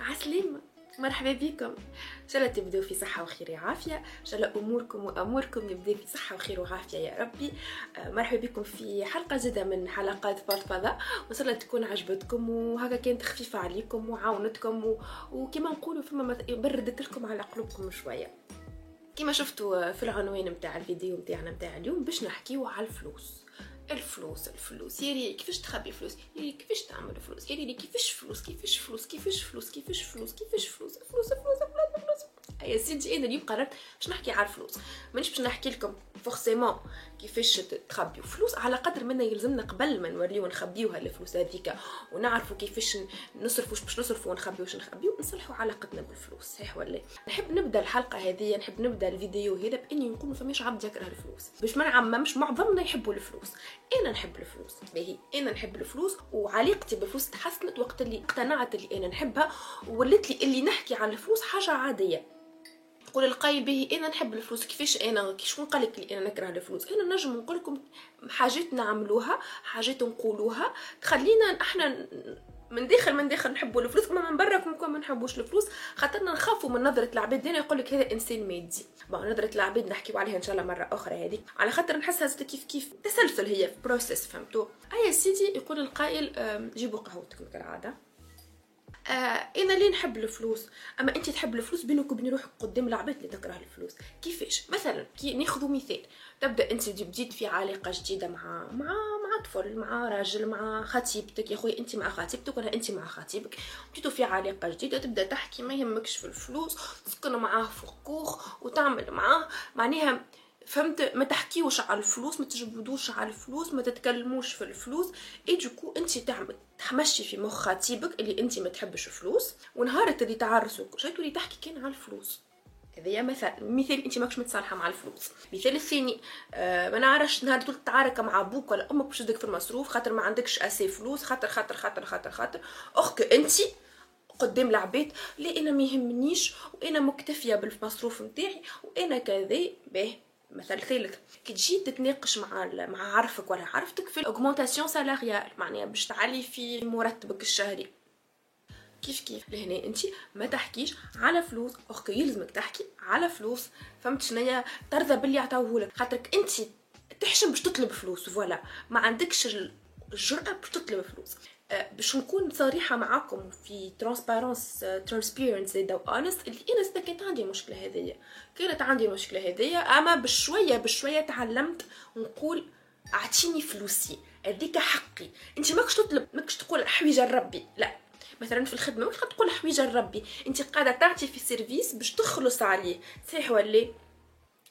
عسلامة مرحبا بكم. إن شاء الله تبداو في صحة وخير وعافية. إن شاء الله أموركم وأموركم يبدا في صحة وخير وعافية يا ربي. آه، مرحبا بكم في حلقة جديدة من حلقات فضفضة. وإن شاء الله تكون عجبتكم وهكا كانت خفيفة عليكم وعاونتكم و... وكما نقولوا فما بردت لكم على قلوبكم شوية. كما شفتوا في العنوان متاع الفيديو متاعنا متاع اليوم باش نحكيو على الفلوس. الفلوس الفلوس. يا ريت كيفاش تخبي فلوس؟ يا ريت كيفاش تعمل فلوس؟ يا ريت كيفاش فلوس؟ كيفاش فلوس؟ كيفاش فلوس؟ كيفاش فلوس؟ كيفاش فلوس؟ فلوس فلوس فلوس فلوس. يا سيدي أنا اليوم قررت باش نحكي على الفلوس. مانيش باش نحكي لكم forcément كيفاش تخبيو فلوس؟ على قدر ما يلزمنا قبل ما نوريو نخبيوها الفلوس هذيك ونعرفوا كيفاش نصرفوا باش نصرفوا ونخبيو واش نخبيو نصلحوا علاقتنا بالفلوس. صحيح ولا؟ لا؟ نحب نبدأ الحلقة هذه نحب نبدأ الفيديو هذا بإني نقول ما فماش عبد يكره الفلوس. باش ما نعممش معظمنا يحبوا الفلوس. أنا نحب الفلوس. باهي أنا نحب الفلوس وعلاقتي بالفلوس تحسنت وقت اللي اقتنعت اللي أنا نحبها وولات لي اللي نحكي عن الفلوس حاجة عادية. يقول القايل باهي إنا نحب الفلوس. كيفاش أنا؟ شكون قال لك اللي أنا نكره الفلوس؟ أنا نجم نقول لكم حاجات نعملوها حاجات نقولوها. تخلينا إحنا من داخل من داخل نحبوا الفلوس. أما من برا كون ما نحبوش الفلوس. خاطرنا نخافوا من نظرة العباد. ديما يقول لك هذا إنسان مادي. bon نظرة العباد نحكيو عليها إن شاء الله مرة أخرى هذيك. على خاطر نحسها كيف كيف تسلسل هي في process فهمتوا؟ أي سيدي يقول القائل جيبوا قهوتكم كالعادة. آه أنا ليه نحب الفلوس؟ أما أنت تحب الفلوس بينك وبين روحك قدام العباد اللي تكره الفلوس. كيفاش؟ مثلا كي ناخذ مثال. تبدأ أنت بديت في علاقة جديدة مع مع مع طفل مع راجل مع خطيبتك. يا خويا أنت مع خطيبتك ولا أنت مع خطيبك؟ بديتوا في علاقة جديدة تبدأ تحكي ما يهمكش في الفلوس تسكن معاه في كوخ وتعمل معاه. معناها فهمت؟ ما تحكيوش على الفلوس ما تجبدوش على الفلوس ما تتكلموش في الفلوس. اي دوكو انت تعمل تمشي في مخ خطيبك اللي انت ما تحبش الفلوس ونهار اللي تعرسوا كل شيء تولي تحكي كان على الفلوس. هذايا مثال. مثال انت ماكش متصالحة مع الفلوس. مثال الثاني آه ما نعرفش نهار تقول تتعارك مع أبوك ولا أمك باش تدك في المصروف خاطر ما عندكش اسي فلوس خاطر خاطر خاطر خاطر خاطر. اخك انت قدام العباد لا أنا ما يهمنيش وأنا مكتفية بالمصروف نتاعي وأنا كذا باه مثل ثالث كي تجي تتناقش مع مع عرفك ولا عرفتك في ال augmentation salariale معناها باش تعلي في مرتبك الشهري. كيف كيف؟ لهنا انت ما تحكيش على فلوس اخك يلزمك تحكي على فلوس. فهمت شنيا ترضى باللي عطاوهولك خاطرك انت تحشم باش تطلب فلوس voilà. ما عندكش ال- الجرأة باش تطلب فلوس. باش نكون صريحة معاكم في transparence transparence زادا و honest اللي أنا كانت عندي المشكلة هذيا كانت عندي المشكلة هذيا أما بشوية بشوية تعلمت نقول أعطيني فلوسي. هذيك حقي. أنت ماكش تطلب ماكش تقول حويجة لربي. لا. مثلا في الخدمة ماكش تقول حويجة لربي. أنت قاعدة تعطي في service باش تخلص عليه. صحيح ولا؟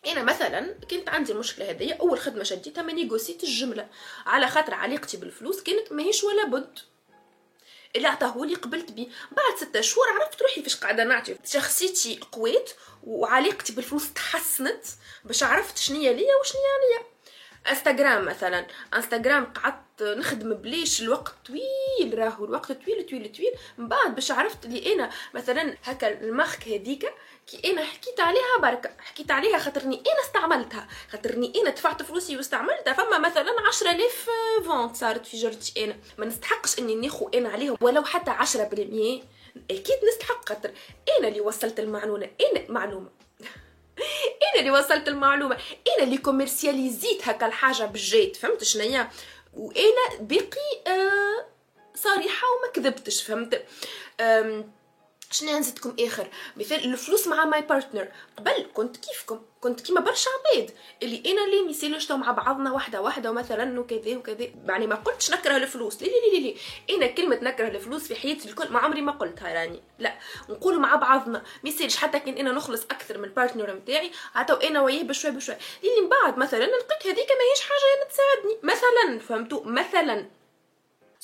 أنا مثلا كنت عندي المشكلة هذيا أول خدمة شديتها ما نيغوسيت الجملة. على خاطر علاقتي بالفلوس كانت ماهيش ولا بد. اللي عطاهولي قبلت بيه. بعد ستة شهور عرفت روحي فاش قاعدة نعطي. شخصيتي قويت وعلاقتي بالفلوس تحسنت باش عرفت شنيا ليا وشنيا ليا. انستغرام مثلا. انستغرام قعدت نخدم بليش الوقت طويل راهو الوقت طويل طويل طويل. من بعد باش عرفت اللي أنا مثلا هكا المارك هذيك كي أنا حكيت عليها بركة. حكيت عليها خاطرني أنا استعملتها. خاطرني أنا دفعت فلوسي واستعملتها. فما مثلا 10000 vente صارت في جرتي أنا. ما نستحقش أني ناخو أنا عليهم ولو حتى 10% أكيد نستحق خاطر أنا اللي وصلت المعلومة. أنا معلومة. أنا اللي وصلت المعلومة. أنا اللي كوميرسياليزيت هكا الحاجة بالجيت. فهمت شنيا؟ وأنا باقي آه صريحة وما كذبتش. فهمت؟ شنو نزيدكم آخر؟ مثال الفلوس مع my partner قبل كنت كيفكم؟ كنت كيما برشا عباد. اللي أنا اللي مثال نشتو مع بعضنا واحدة واحدة ومثلا وكذا وكذا. يعني ما قلتش نكره الفلوس. لي لي لي لي أنا كلمة نكره الفلوس في حياتي الكل ما عمري ما قلتها راني. لا نقول مع بعضنا. ما يصيرش حتى كان أنا نخلص أكثر من ال partner نتاعي عطاو أنا وياه بشوي بشوي. اللي من بعد مثلا لقيت هذيك ماهيش حاجة تساعدني. مثلا فهمتوا؟ مثلا.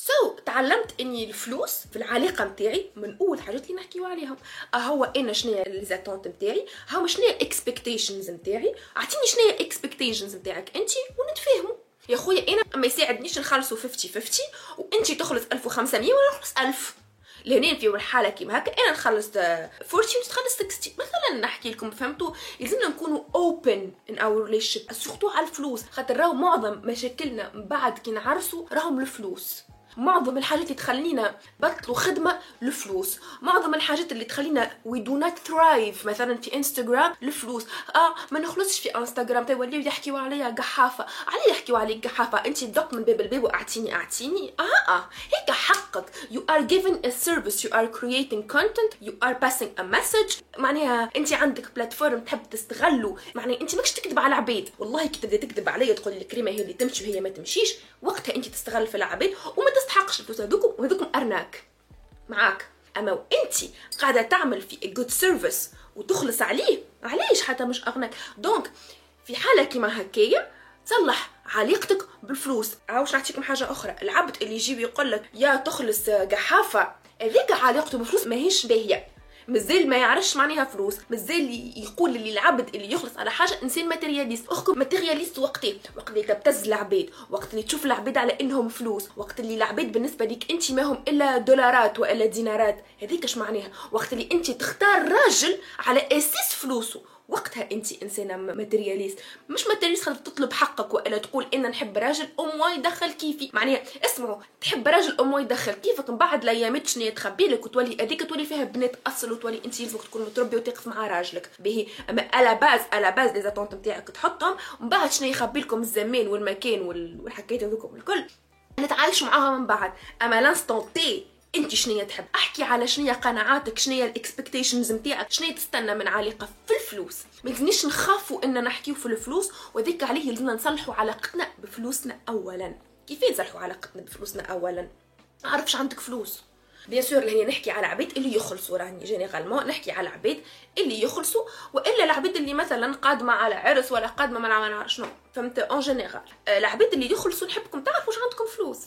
so so, تعلمت إني الفلوس في العلاقه نتاعي من أول حاجات اللي نحكيو عليهم. هو أنا شنو les attentes نتاعي هو شنو ال expectations نتاعي أعطيني شنو ال expectations نتاعك انت ونتفاهموا. يا خويا أنا ما يساعدنيش نخلصوا 50 50 وانت تخلص 1500 وأنا نخلص 1000 لهنا في الحاله كيما هكا أنا نخلص 40 تخلص 60 مثلا نحكي لكم فهمتوا؟ يلزمنا نكونوا open in our relation surtout على الفلوس. خاطر راهو معظم مشاكلنا من بعد كي نعرسوا راهم الفلوس. معظم الحاجات اللي تخلينا بطلوا خدمة الفلوس معظم الحاجات اللي تخلينا we do not thrive. مثلا في انستغرام الفلوس آه ما نخلصش في انستغرام توليو يحكيوا عليا قحافة. علي يحكيوا عليك قحافة. أنت دق من باب الباب وأعطيني أعطيني. آه آه. هيك حقك. You are giving a service. You are creating content. You are passing a message. معناها أنت عندك platform تحب تستغلوا معناها أنت ماكش تكذب على العباد والله كي تبدأ تكذب عليا تقول لي الكريمة هي اللي تمشي وهي ما تمشيش وقتها أنت تستغل في العباد وما تستحقش الفلوس هذوكم وهذوكم arnaque. معاك. أما وانت قاعدة تعمل في good service وتخلص عليه علاش حتى مش arnaque donc في حالة كيما هكايا تصلح علاقتك بالفلوس. عاوش نعطيكم حاجة أخرى العبد اللي يجي ويقول لك يا تخلص قحافة. هذيك علاقته بالفلوس ماهيش باهية. مازال ما يعرفش معناها فلوس مازال يقول اللي العبد اللي يخلص على حاجة إنسان matérialiste أخكم matérialiste وقت وقت اللي تبتز العباد وقت اللي تشوف العباد على إنهم فلوس وقت اللي العباد بالنسبة ليك أنت ما هم إلا دولارات وإلا دينارات هذيك اش معناها؟ وقت اللي أنت تختار راجل على أساس فلوسه وقتها انت انسانة matérialiste مش matérialiste خلت تطلب حقك وإلا تقول أنا نحب راجل ام يدخل كيفي. معناها اسمعوا تحب راجل ام يدخل كيفك من بعد الأيامات شنو تخبي لك وتولي هذيك تولي فيها بنات أصل وتولي انت يلزمك تكون متربي وتقف مع راجلك. باهي أما على base على base les attentes نتاعك تحطهم ومن بعد شنو يخبي لكم الزمان والمكان والحكايات هذوكم الكل نتعايشوا معاها من بعد. أما l'instant T انت شنو تحب؟ احكي على شنو قناعاتك شنو ال expectations نتاعك شنو تستنى من علاقه في الفلوس؟ ما لازمنيش نخافوا إن نحكيو في الفلوس وذيك عليه لازمنا نصلحوا علاقتنا بفلوسنا اولا. كيف نصلحوا علاقتنا بفلوسنا اولا؟ ما عرفش عندك فلوس. bien sûr هنا نحكي على عبيد اللي يخلصوا راني. généralement نحكي على عبيد اللي يخلصوا وإلا العبيد اللي مثلا قادمة على عرس ولا قادمة ما نعرف شنو؟ فهمت؟ en général العبيد اللي يخلصوا نحبكم تعرفوا واش عندكم فلوس.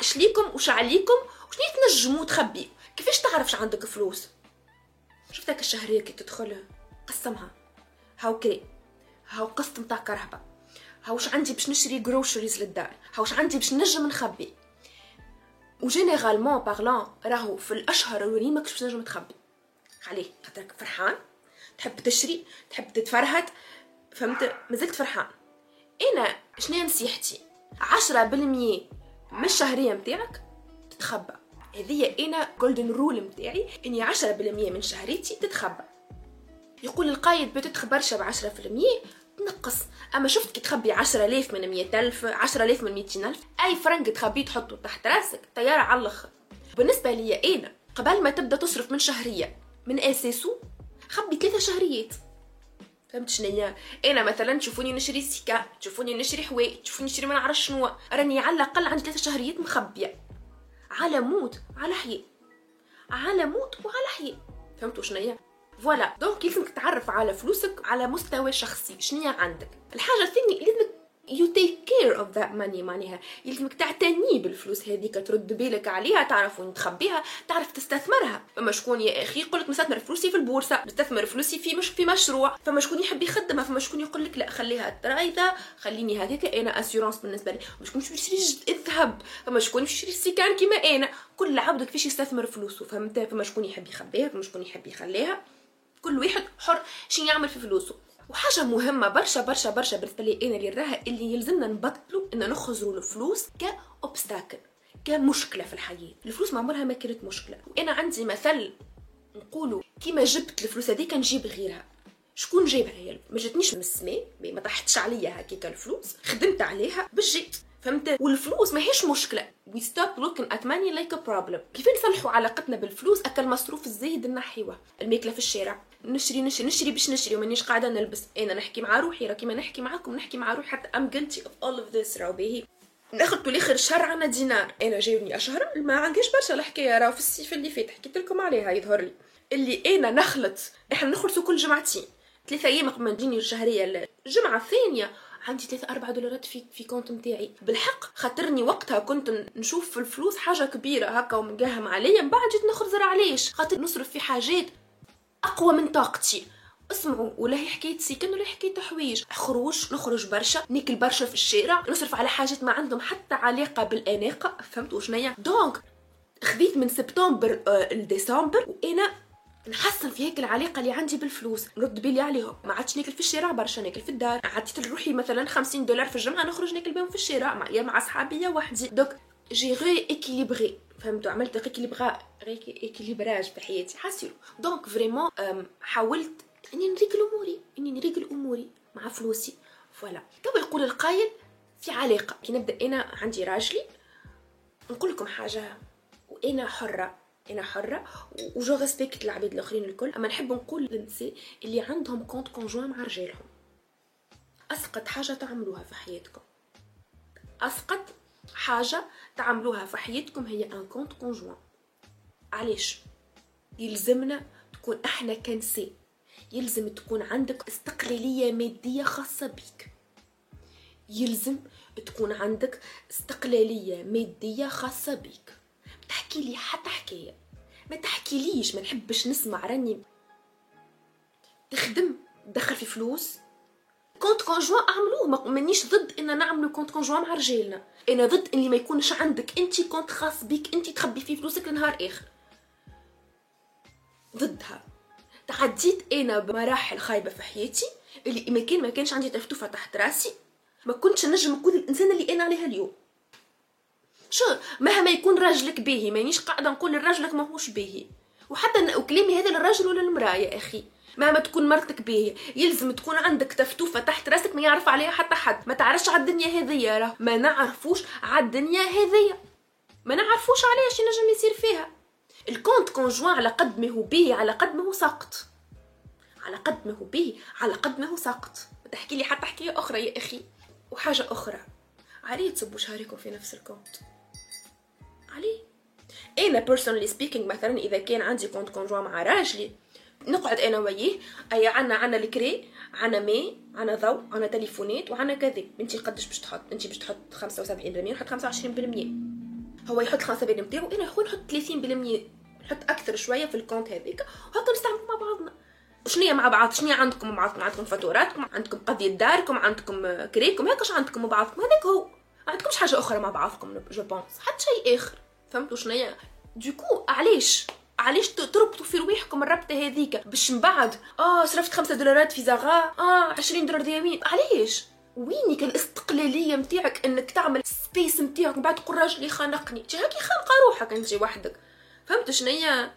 اش ليكم وش عليكم وشنو تنجموا تخبي كيفاش تعرفش عندك فلوس؟ شفتك الشهرية كي تدخل قسمها. هاو كري. هاو قسط متاع كرهبة. هاوش عندي باش نشري groceries للدار. هاوش عندي باش نجم نخبي. و généralement parlant راهو في الأشهر اللي ماكش باش نجم تخبي. عليه خاطرك فرحان. تحب تشري تحب تتفرهد. فهمت؟ مازلت فرحان. أنا شنو نصيحتي؟ عشرة بالمية من الشهرية متاعك تتخبى. هذه أنا golden rule متاعي إني عشرة بالمية من شهريتي تتخبى. يقول القايد بتدخل برشا بعشرة في المية تنقص. أما شفت كي تخبي عشرة آلاف من مية ألف عشرة آلاف من ميتين ألف أي فرنك تخبيه تحطه تحت راسك طيارة على الأخر. بالنسبة لي أنا قبل ما تبدأ تصرف من شهرية من أساسه خبي ثلاثة شهريات. فهمت شنيا أنا مثلا تشوفوني نشري سيكان تشوفوني نشري حواي تشوفوني نشري ما نعرف شنو. راني على الأقل عندي ثلاثة شهريات مخبية. على موت على حي على موت وعلى حي فهمتوا شنيا voilà. donc لازمك تعرف على فلوسك على مستوى شخصي؟ شنيا عندك؟ الحاجة الثانية لازمك you take care of that money معناها. يلزمك تعتني بالفلوس هذيك ترد بالك عليها تعرف وين تخبيها تعرف تستثمرها. فما شكون يا أخي يقول لك نستثمر فلوسي في البورصة نستثمر فلوسي في مش في مشروع فما شكون يحب يخدمها فما شكون يقول لك لا خليها ترايده خليني هذيك أنا assurance بالنسبة لي. فما شكون يشري الذهب فما شكون يشري السيكان كيما أنا. كل عبد كيفاش يستثمر فلوسه فهمت؟ فما شكون يحب يخبيها فما شكون يحب يخليها. كل واحد حر شنو يعمل في فلوسه. وحاجة مهمة برشا برشا برشا بالنسبة لي أنا اللي راها اللي يلزمنا نبطلوا إن نخزروا الفلوس كأوبستاكل كمشكلة في الحياة. الفلوس ما عمرها ما كانت مشكلة. وأنا عندي مثل نقولوا كيما جبت الفلوس هذيك نجيب غيرها. شكون جايبها هي ما جاتنيش من السماء ما طاحتش عليا هكاك الفلوس خدمت عليها باش جيت فهمت؟ والفلوس ماهيش مشكلة. We stop looking at money like a problem. كيف نصلحوا علاقتنا بالفلوس أكل مصروف الزايد نحيوه الماكلة في الشارع. نشري نشري نشري باش نشري ومانيش قاعدة نلبس. أنا نحكي مع روحي راكي ما نحكي معاكم نحكي مع روحي. حتى ام guilty of all of this راهو باهي. ناخذ كل آخر الشهر عنا دينار. أنا جايبني أشهر ما عنديش برشا الحكاية. راهو في الصيف اللي فات حكيت لكم عليها يظهر لي. اللي أنا نخلط إحنا نخلصوا كل جمعتين. ثلاثة أيام قبل ما تجيني الشهريه الجمعه الثانية عندي ثلاثة أربعة دولارات في في compte متاعي. بالحق خاطرني وقتها كنت نشوف في الفلوس حاجة كبيرة هكا ومقاهم عليا من بعد جيت نخرزر علاش؟ خاطر نصرف في حاجات أقوى من طاقتي. اسمعوا ولا هي حكاية سكن ولا حكاية حوايج. خروج نخرج برشا ناكل برشا في الشارع نصرف على حاجات ما عندهم حتى علاقة بالأناقة. فهمتوا شنيا donc خذيت من سبتمبر آه، لديسمبر وأنا نحسن في هيك العلاقة اللي عندي بالفلوس. نرد بالي عليهم. ما عادش ناكل في الشارع برشا ناكل في الدار. عديت لروحي مثلا 50 دولار في الجمعة نخرج ناكل بهم في الشارع. مع يا مع صحابي يا وحدي. donc j'ai rééquilibré فهمتوا؟ عملت équilibre équilibrage في حياتي. حاسيلو donc vraiment حاولت إني نريقل اموري إني نريقل اموري مع فلوسي. voilà تو يقول القايل في علاقة. كي نبدأ أنا عندي راجلي نقول لكم حاجة وأنا حرة. أنا حرة و je respecte العباد الآخرين الكل. أما نحب نقول للنساء اللي عندهم compte conjoint مع رجالهم. أسقط حاجة تعملوها في حياتكم. أسقط حاجة تعملوها في حياتكم هي ان كونت كونجوان علاش؟ يلزمنا تكون أحنا كنساء. يلزم تكون عندك استقلالية مادية خاصة بيك. يلزم تكون عندك استقلالية مادية خاصة بيك. تحكي لي حتى حكاية. ما تحكيليش ما نحبش نسمع راني. تخدم تدخل في فلوس. compte conjoint أعملوه مانيش ضد إن نعملو compte conjoint مع رجالنا. أنا ضد اللي ما يكونش عندك أنت compte خاص بيك أنت تخبي فيه فلوسك لنهار آخر. ضدها. تعديت أنا بمراحل خايبة في حياتي اللي ما كان ما كانش عندي تفتوفه تحت راسي. ما كنتش نجم نكون الإنسان اللي أنا عليها اليوم. شو مهما يكون راجلك باهي مانيش قاعدة نقول لراجلك ماهوش باهي وحتى وكلامي هذا للراجل ولا للمرأة يا أخي؟ مهما تكون مرتك باهية يلزم تكون عندك تفتوفة تحت راسك ما يعرف عليها حتى حد. ما تعرفش على الدنيا هذيا راه. ما نعرفوش على الدنيا هذيا. ما نعرفوش عليها شي نجم يصير فيها. ال compte conjoint على قد ما هو باهي على قد ما هو ساقط. على قد ما هو باهي على قد ما هو ساقط. تحكي لي حتى حكاية أخرى يا أخي. وحاجة أخرى. علاه تصبوا شهركم في نفس ال compte. علاه. أنا personally speaking مثلا إذا كان عندي compte conjoint مع راجلي نقعد أنا وياه أي عنا عنا الكري عنا مي عنا ضوء عنا تليفونات وعنا كذا انت قداش باش تحط انت باش تحط 75% نحط 25% هو يحط 75% نتاعو أنا خويا نحط 30% نحط أكثر شوية في ال compte هذيك وهكا نستعمل مع بعضنا. شنو مع بعض؟ شنو عندكم؟ مع بعضكم عندكم فاتوراتكم عندكم قضية داركم عندكم كريكم هكاش عندكم مع بعضكم؟ هذاك هو. ما عندكمش حاجة أخرى مع بعضكم je pense حتى شيء آخر. فهمتوا شنيا donc علاش؟ علاش تربطوا في رواحكم الربطه هذيك؟ باش من بعد آه صرفت خمسة دولارات في Zara آه 20 دولار ديامين علاش؟ وينك الاستقلاليه نتاعك إنك تعمل space نتاعك من بعد تقول راجلي خانقني؟ انت هاكي خانقة روحك أنت وحدك. فهمت شنيا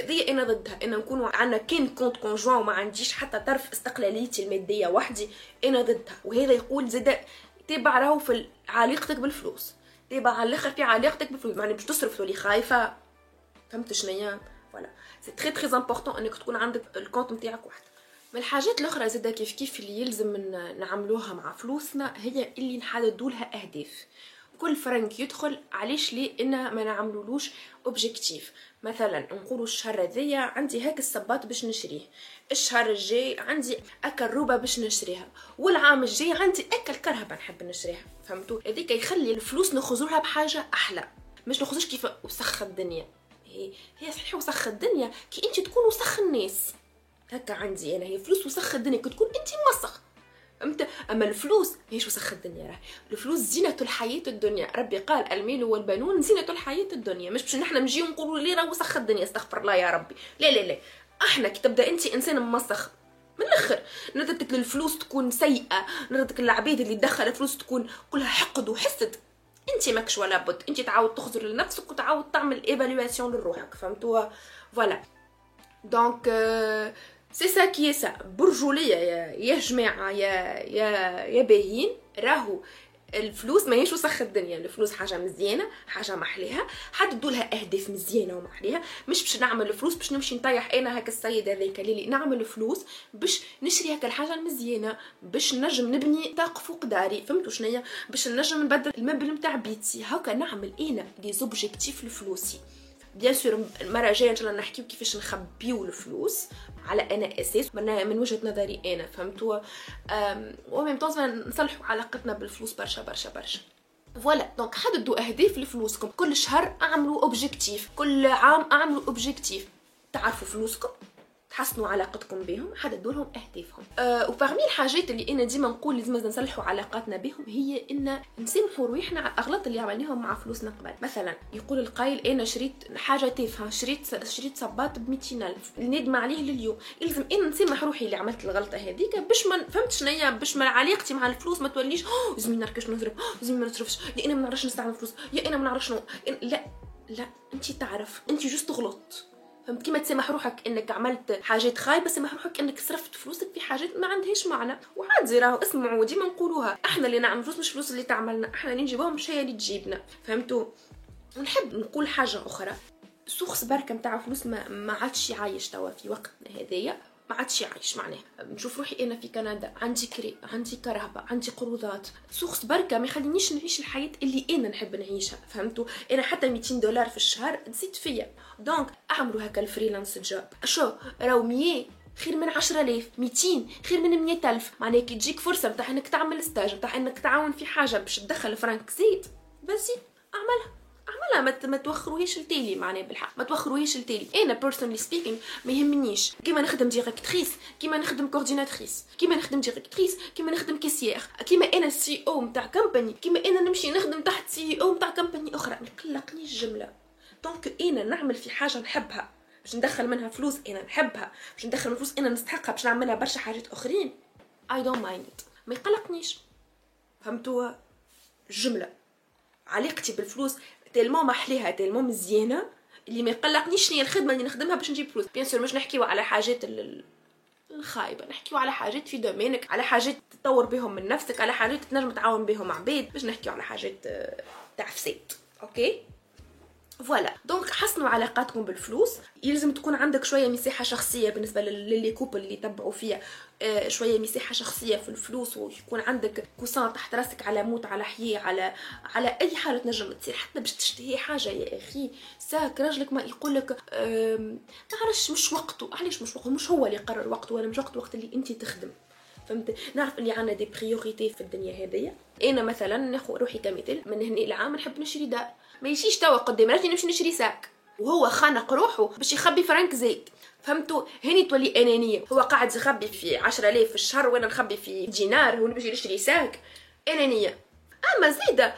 ذي أنا ضدها. ان نكونوا عندنا كان compte conjoint وما عنديش حتى طرف استقلاليتي المادية وحدي. أنا ضدها. وهذا يقول زاد تبع راهو في علاقتك بالفلوس. تبع على الآخر في علاقتك بالفلوس يعني باش تصرف تولي خايفة. فهمت شنيا voilà c'est très très important إنك تكون عندك ال compte نتاعك وحدك من الحاجات الأخرى زادا كيف كيف اللي يلزم نعملوها مع فلوسنا هي اللي نحددوا لها أهداف. كل فرنك يدخل علاش لي إن ما نعملولوش objectif مثلا نقولوا الشهر هذايا عندي هاك الصباط باش نشريه. الشهر الجاي عندي أكل روبه باش نشريها. والعام الجاي عندي أكل كرهبة نحب نشريها. فهمتوا؟ هذيك يخلي الفلوس نخرجوها بحاجة أحلى. مش نخرجوش كيف وسخ الدنيا. هي هي صحيح وسخ الدنيا. كي أنت تكون وسخ الناس. هكا عندي أنا. هي فلوس وسخ الدنيا. كي تكون أنت موسخ. فهمت أما الفلوس ماهيش وسخ الدنيا راه الفلوس زينة الحياة الدنيا. ربي قال المال والبنون زينة الحياة الدنيا. مش باش نحنا نجيو نقولوا لي راه وسخ الدنيا استغفر الله يا ربي. لا لا لا. أحنا كي تبدأ أنت إنسان موسخ من الآخر. نردك الفلوس تكون سيئة نردك العبيد اللي تدخل فلوس تكون كلها حقد وحسد. أنت ماكش ولا بد. أنت تعاود تخزر لنفسك وتعاود تعمل évaluation لروحك فهمتوا؟ voilà donc c'est ça كي سا برجوليه يا يا جماعة يا يا يا باهيين راهو الفلوس ماهيش وسخ الدنيا. الفلوس حاجة مزيانة حاجة محليها. حددوا لها أهداف مزيانة ومحليها. مش باش نعمل الفلوس باش نمشي نطيح أنا هكا السيد هذاك اللي نعمل فلوس باش نشري هكا الحاجة المزيانة باش نجم نبني طاق فوق داري. فهمتوا شنيا؟ باش نجم نبدل ال meuble نتاع بيتي. هكا نعمل أنا des objectifs لفلوسي bien sûr المرة الجاية إن شاء الله نحكيو كيفاش نخبيو الفلوس على أنا أساس. من, وجهة نظري أنا فهمتوا؟ و même temps نصلحوا علاقتنا بالفلوس برشا برشا برشا. voilà donc حددوا أهداف لفلوسكم. كل شهر أعملوا objectif كل عام أعملوا objectif تعرفوا فلوسكم. تحسنوا علاقتكم بهم حددوا لهم اهدافهم. أه و parmi الحاجات اللي إنا ديما نقول لازم نصلحوا علاقاتنا بهم هي إن نسامحوا رويحنا على الأغلاط اللي عملناهم مع فلوسنا قبل. مثلا يقول القايل أنا شريت حاجة تافهة شريت شريت صباط ب ألف الندم عليه لليوم. يلزم أنا نسامح روحي اللي عملت الغلطة هذيك باش ما فهمت شنيا باش ما علاقتي مع الفلوس ما توليش لازم نركش نضرب لازم ما نصرفش يا إنا ما نعرفش نستعمل فلوس يا إنا ما نعرفش لا لا انت تعرف انت juste غلط. كيما تسامح روحك إنك عملت حاجات خايبة سامح روحك إنك صرفت فلوسك في حاجات ما عندهاش معنى. وعادي راهو اسمعوا ديما نقولوها. إحنا اللي نعمل فلوس مش فلوس اللي تعملنا. إحنا اللي نجيبوها مش هي اللي تجيبنا. فهمتوا؟ ونحب نقول حاجة أخرى. source بركه متاع فلوس ما, ما عادش عايش توا في وقتنا هذايا. ما عادش عايش معناه نشوف روحي أنا في كندا عندي كري عندي كرهبة عندي قروضات. source بركة ما يخلينيش نعيش الحياة اللي أنا نحب نعيشها فهمتوا؟ أنا حتى 200 دولار في الشهر تزيد فيا. donc اعملوا هكا ال freelance job. شو؟ راهو 100 خير من 10000 200 خير من 100000 معناها كي تجيك فرصة نتاع إنك تعمل stage نتاع إنك تعاون في حاجة باش تدخل فرانك زيد. بس أعملها. لا ما ما توخروهاش لتالي معناها بالحق. ما توخروهاش لتالي. أنا personally speaking ما يهمنيش. كيما نخدم directrice كيما نخدم coordinatrice كيما نخدم directrice كيما نخدم caissière كيما أنا CEO نتاع compagnie كيما أنا نمشي نخدم تحت CEO نتاع compagnie أخرى. ما يقلقنيش الجملة. donc أنا نعمل في حاجة نحبها. باش ندخل منها فلوس أنا نحبها. باش ندخل فلوس أنا نستحقها. باش نعملها برشا حاجات أخرين. I don't mind ما يقلقنيش. فهمتوا الجمله علاقتي بالفلوس tellement محليها tellement مزيانة اللي ما يقلقنيش شنو الخدمة اللي نخدمها باش نجيب فلوس. bien sûr مش نحكيو على حاجات الخايبة نحكيو على حاجات في domaine ك على حاجات تطور بهم من نفسك على حاجات تنجم تعاون بهم عباد باش نحكيو على حاجات آه، تاع فساد. OK؟ voilà donc حسنوا علاقاتكم بالفلوس. يلزم تكون عندك شوية مساحة شخصية بالنسبة لل les couples اللي يتبعوا فيها. آه، شوية مساحة شخصية في الفلوس ويكون عندك coussin تحت راسك على موت على حياة على على أي حاجة تنجم تصير. حتى باش تشتهي حاجة يا أخي. sac راجلك ما يقول لك ما عرفش مش وقته. علاش مش وقته؟ مش هو اللي يقرر وقته ولا مش وقت وقت اللي انت تخدم. فهمت؟ نعرف اللي عندنا des priorités في الدنيا هذيا. أنا مثلا ناخذ روحي كمثال. من هنا العام نحب نشري دار ما يجيش توا قدام راسي نمشي نشري sac. وهو خانق روحه باش يخبي فرانك زايد فهمتوا هني تولي أنانية. هو قاعد يخبي في 10000 في الشهر وأنا نخبي في دينار هو باش يشري sac. أنانية. أما زيدة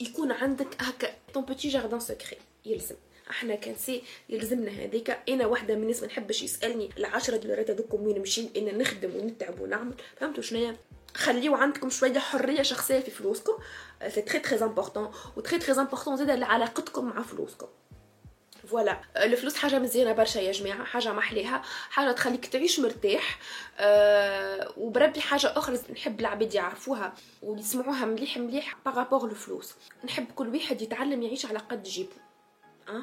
يكون عندك هكا ton petit jardin secret يلزم. أحنا كان سي يلزمنا هذيك. أنا واحدة من الناس ما نحبش يسألني العشرة دولارات هذوكم وين نمشي أنا نخدم ونتعب ونعمل. فهمتوا شنو خليو عندكم شوية حرية شخصية في فلوسكم. c'est très très important و très très important زيد علاقتكم مع فلوسكم. فوالا الفلوس حاجة مزيانة برشا يا جماعة. حاجة محليها. حاجة تخليك تعيش مرتاح. أه وبربي حاجة أخرى نحب العباد يعرفوها ويسمعوها مليح مليح par rapport الفلوس نحب كل واحد يتعلم يعيش على قد جيبه. أه؟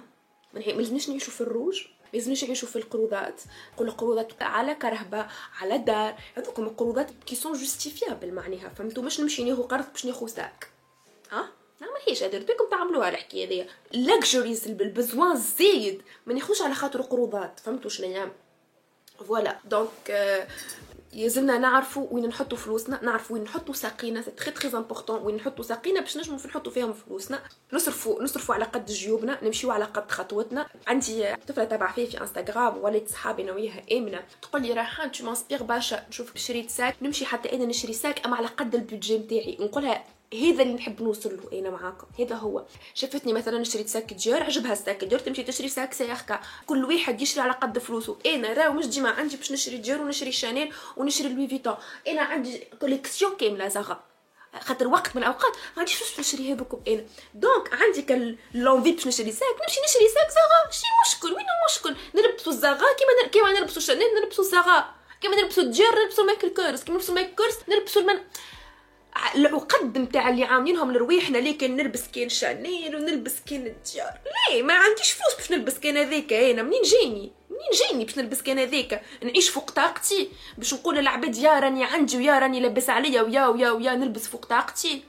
ما لازمناش نعيشوا في الروج. لازمناش نعيشوا في القروضات. نقول قروضات على كرهبة على دار. هذوكم القروضات qui sont justifiables معناها فهمتوا مش نمشي ناخذ قرض باش ناخذ sac ها؟ نعملهاش هذا. بيكم تعملوها الحكاية هذيا. luxuries les besoins الزايد. ما ناخذش على خاطر قروضات. فهمتوا شنو voilà donc يلزمنا نعرفوا وين نحطوا فلوسنا نعرفوا وين نحطوا ساقينا. c'est très très important وين نحطوا ساقينا باش نجموا نحطوا فيهم فلوسنا. نصرفوا نصرفوا على قد جيوبنا نمشيو على قد خطوتنا عندي طفلة تابع فيا في انستغرام وليت صحابي أنا وياها آمنة. تقول لي ريحان tu m'inspires باش نشوف شريت sac. نمشي حتى أنا نشري sac أما على قد ال budget نتاعي. نقولها هذا اللي نحب نوصل له أنا معاكم. هذا هو. شفتني مثلا شريت sac Dior عجبها ال sac Dior تمشي تشري sac سياركا كل واحد يشري على قد فلوسه. أنا راه مش ديما عندي باش نشري ديور ونشري Chanel ونشري Louis Vuitton. أنا عندي collection كاملة Zara خاطر وقت من الأوقات ما عنديش فلوس نشريها بكم أنا. donc عندي l'envie باش نشري sac. نمشي نشري sac Zara شي مشكل؟ وين المشكل؟ نلبسوا ال Zara كيما كيما نلبسوا Chanel نلبسوا Zara كيما نلبسوا ديور نلبسوا Michael Kors. كيما نلبسوا Michael Kors نلبسوا المن العقد نتاع اللي عاملينهم لرواحنا لكن نلبس كان Chanel ونلبس كان ديار ليه؟ ما عنديش فلوس باش نلبس كان هذاك أنا منين جاني؟ منين جاني باش نلبس كان هذاك نعيش فوق طاقتي. باش نقول للعباد يا راني عندي ويا راني لابس عليا ويا ويا ويا نلبس فوق طاقتي.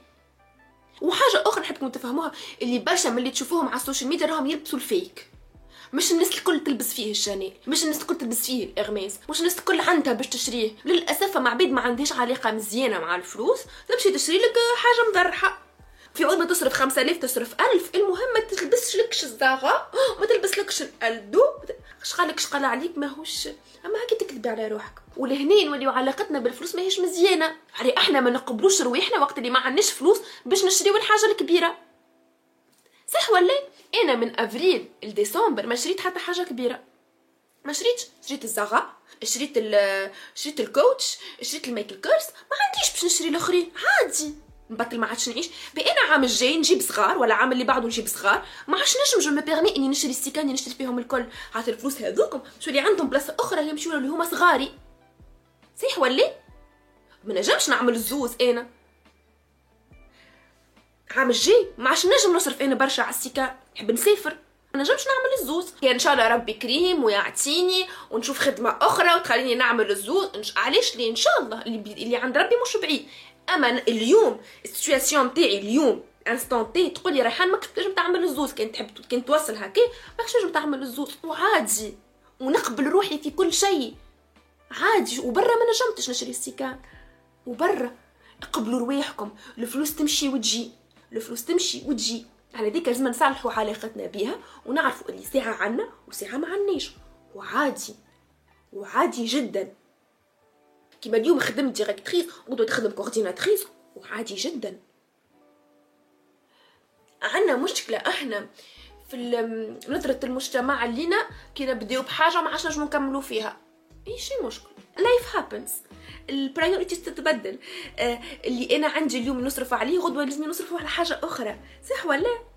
وحاجة أخرى نحبكم تفهموها اللي برشا ملي تشوفوهم على ال social media راهم يلبسوا ال fake. مش الناس الكل تلبس في ال Chanel مش الناس الكل تلبس في ال Hermès مش الناس الكل عندها باش تشريه. للأسف مع عباد ما عندهاش علاقة مزيانة مع الفلوس تمشي تشري لك حاجة مضرحه في عود ما تصرف خمسة آلاف تصرف ألف المهم ما تلبسش لكش ال Zara ما تلبس لكش ال Aldo. شقالك شقال عليك ماهوش. أما هكي تكذبي على روحك. ولهنا نوليو علاقتنا بالفلوس ماهيش مزيانة. علي إحنا ما نقبلوش رواحنا وقت اللي ما عندناش فلوس باش نشريو الحاجة الكبيرة. صح ولا أنا من أفريل لديسمبر ما شريت حتى حاجة كبيرة. ما شريتش. شريت ال Zara شريت ال شريت ال Coach شريت ال Michael Kors ما عنديش باش نشري الآخرين. عادي. نبطل ما عادش نعيش. أنا عام الجاي نجيب صغار ولا عام اللي بعده نجيب صغار. ما عادش نجم je me إني نشري السيكان اللي نشري فيهم الكل. حتى الفلوس هذوكم. تولي عندهم بلاصة أخرى يمشيو اللي هما صغاري. صحيح ولا ما نجمش نعمل الزوز أنا. عام الجاي ما عادش نجم نصرف أنا برشا على السيكان نحب نسافر. ما نجمش نعمل الزوز. كان إن شاء الله ربي كريم ويعطيني ونشوف خدمة أخرى وتخليني نعمل الزوز. علاش لي؟ إن شاء الله. اللي. اللي عند ربي مش بعيد. أما اليوم ال situation تاعي اليوم instant T تقول لي ريحان ماكش تعمل الزوز. كان تحب كان توصل هكا ماكش تنجم تعمل الزوز. وعادي. ونقبل روحي في كل شيء. عادي. وبرا ما نجمتش نشري السيكان وبرا. قبلوا رواحكم. الفلوس تمشي وتجي. الفلوس تمشي وتجي. على ذيك لازم نصلحوا علاقتنا بها ونعرفوا اللي ساعة عنا وساعة ما عناش وعادي. وعادي جدا. كيما اليوم خدمت directrice غدوة تخدم coordinatrice وعادي جدا. عندنا مشكلة إحنا في نظرة المجتمع لينا كي نبداو بحاجة ما عادش نجمو نكملو فيها. اي شي مشكل. life happens ال priorities تتبدل. آه اللي أنا عندي اليوم نصرف عليه غدوة لازم نصرف على حاجة أخرى. صح ولا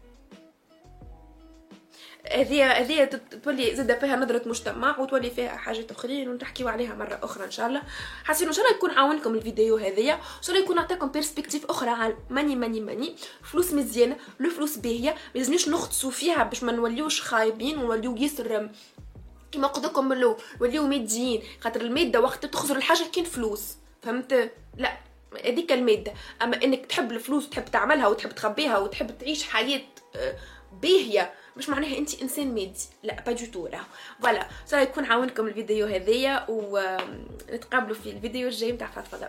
هذه هذه تولي زاد فيها نظرة مجتمع وتولي فيها حاجات أخرين ونحكيو عليها مرة أخرى إن شاء الله. حاسين إن شاء الله يكون عاونكم الفيديو هذايا إن شاء الله يكون عطاكم perspective أخرى على money money money. فلوس مزيانة لو فلوس باهية ما لازمنيش نغطسوا فيها باش ما نوليوش خايبين ونوليو ياسر كيما قلت لكم من الأول وليو ماديين خاطر المادة وقت تخزر الحاجة كاين فلوس فهمت؟ لا هذيك المادة. أما إنك تحب الفلوس وتحب تعملها وتحب تخبيها وتحب تعيش حياة آه، باهية مش معناها انت إنسان مادي. لا pas du tout voilà صار يكون عاونكم الفيديو هذايا ونتقابلوا في الفيديو الجاي نتاع فضفضة.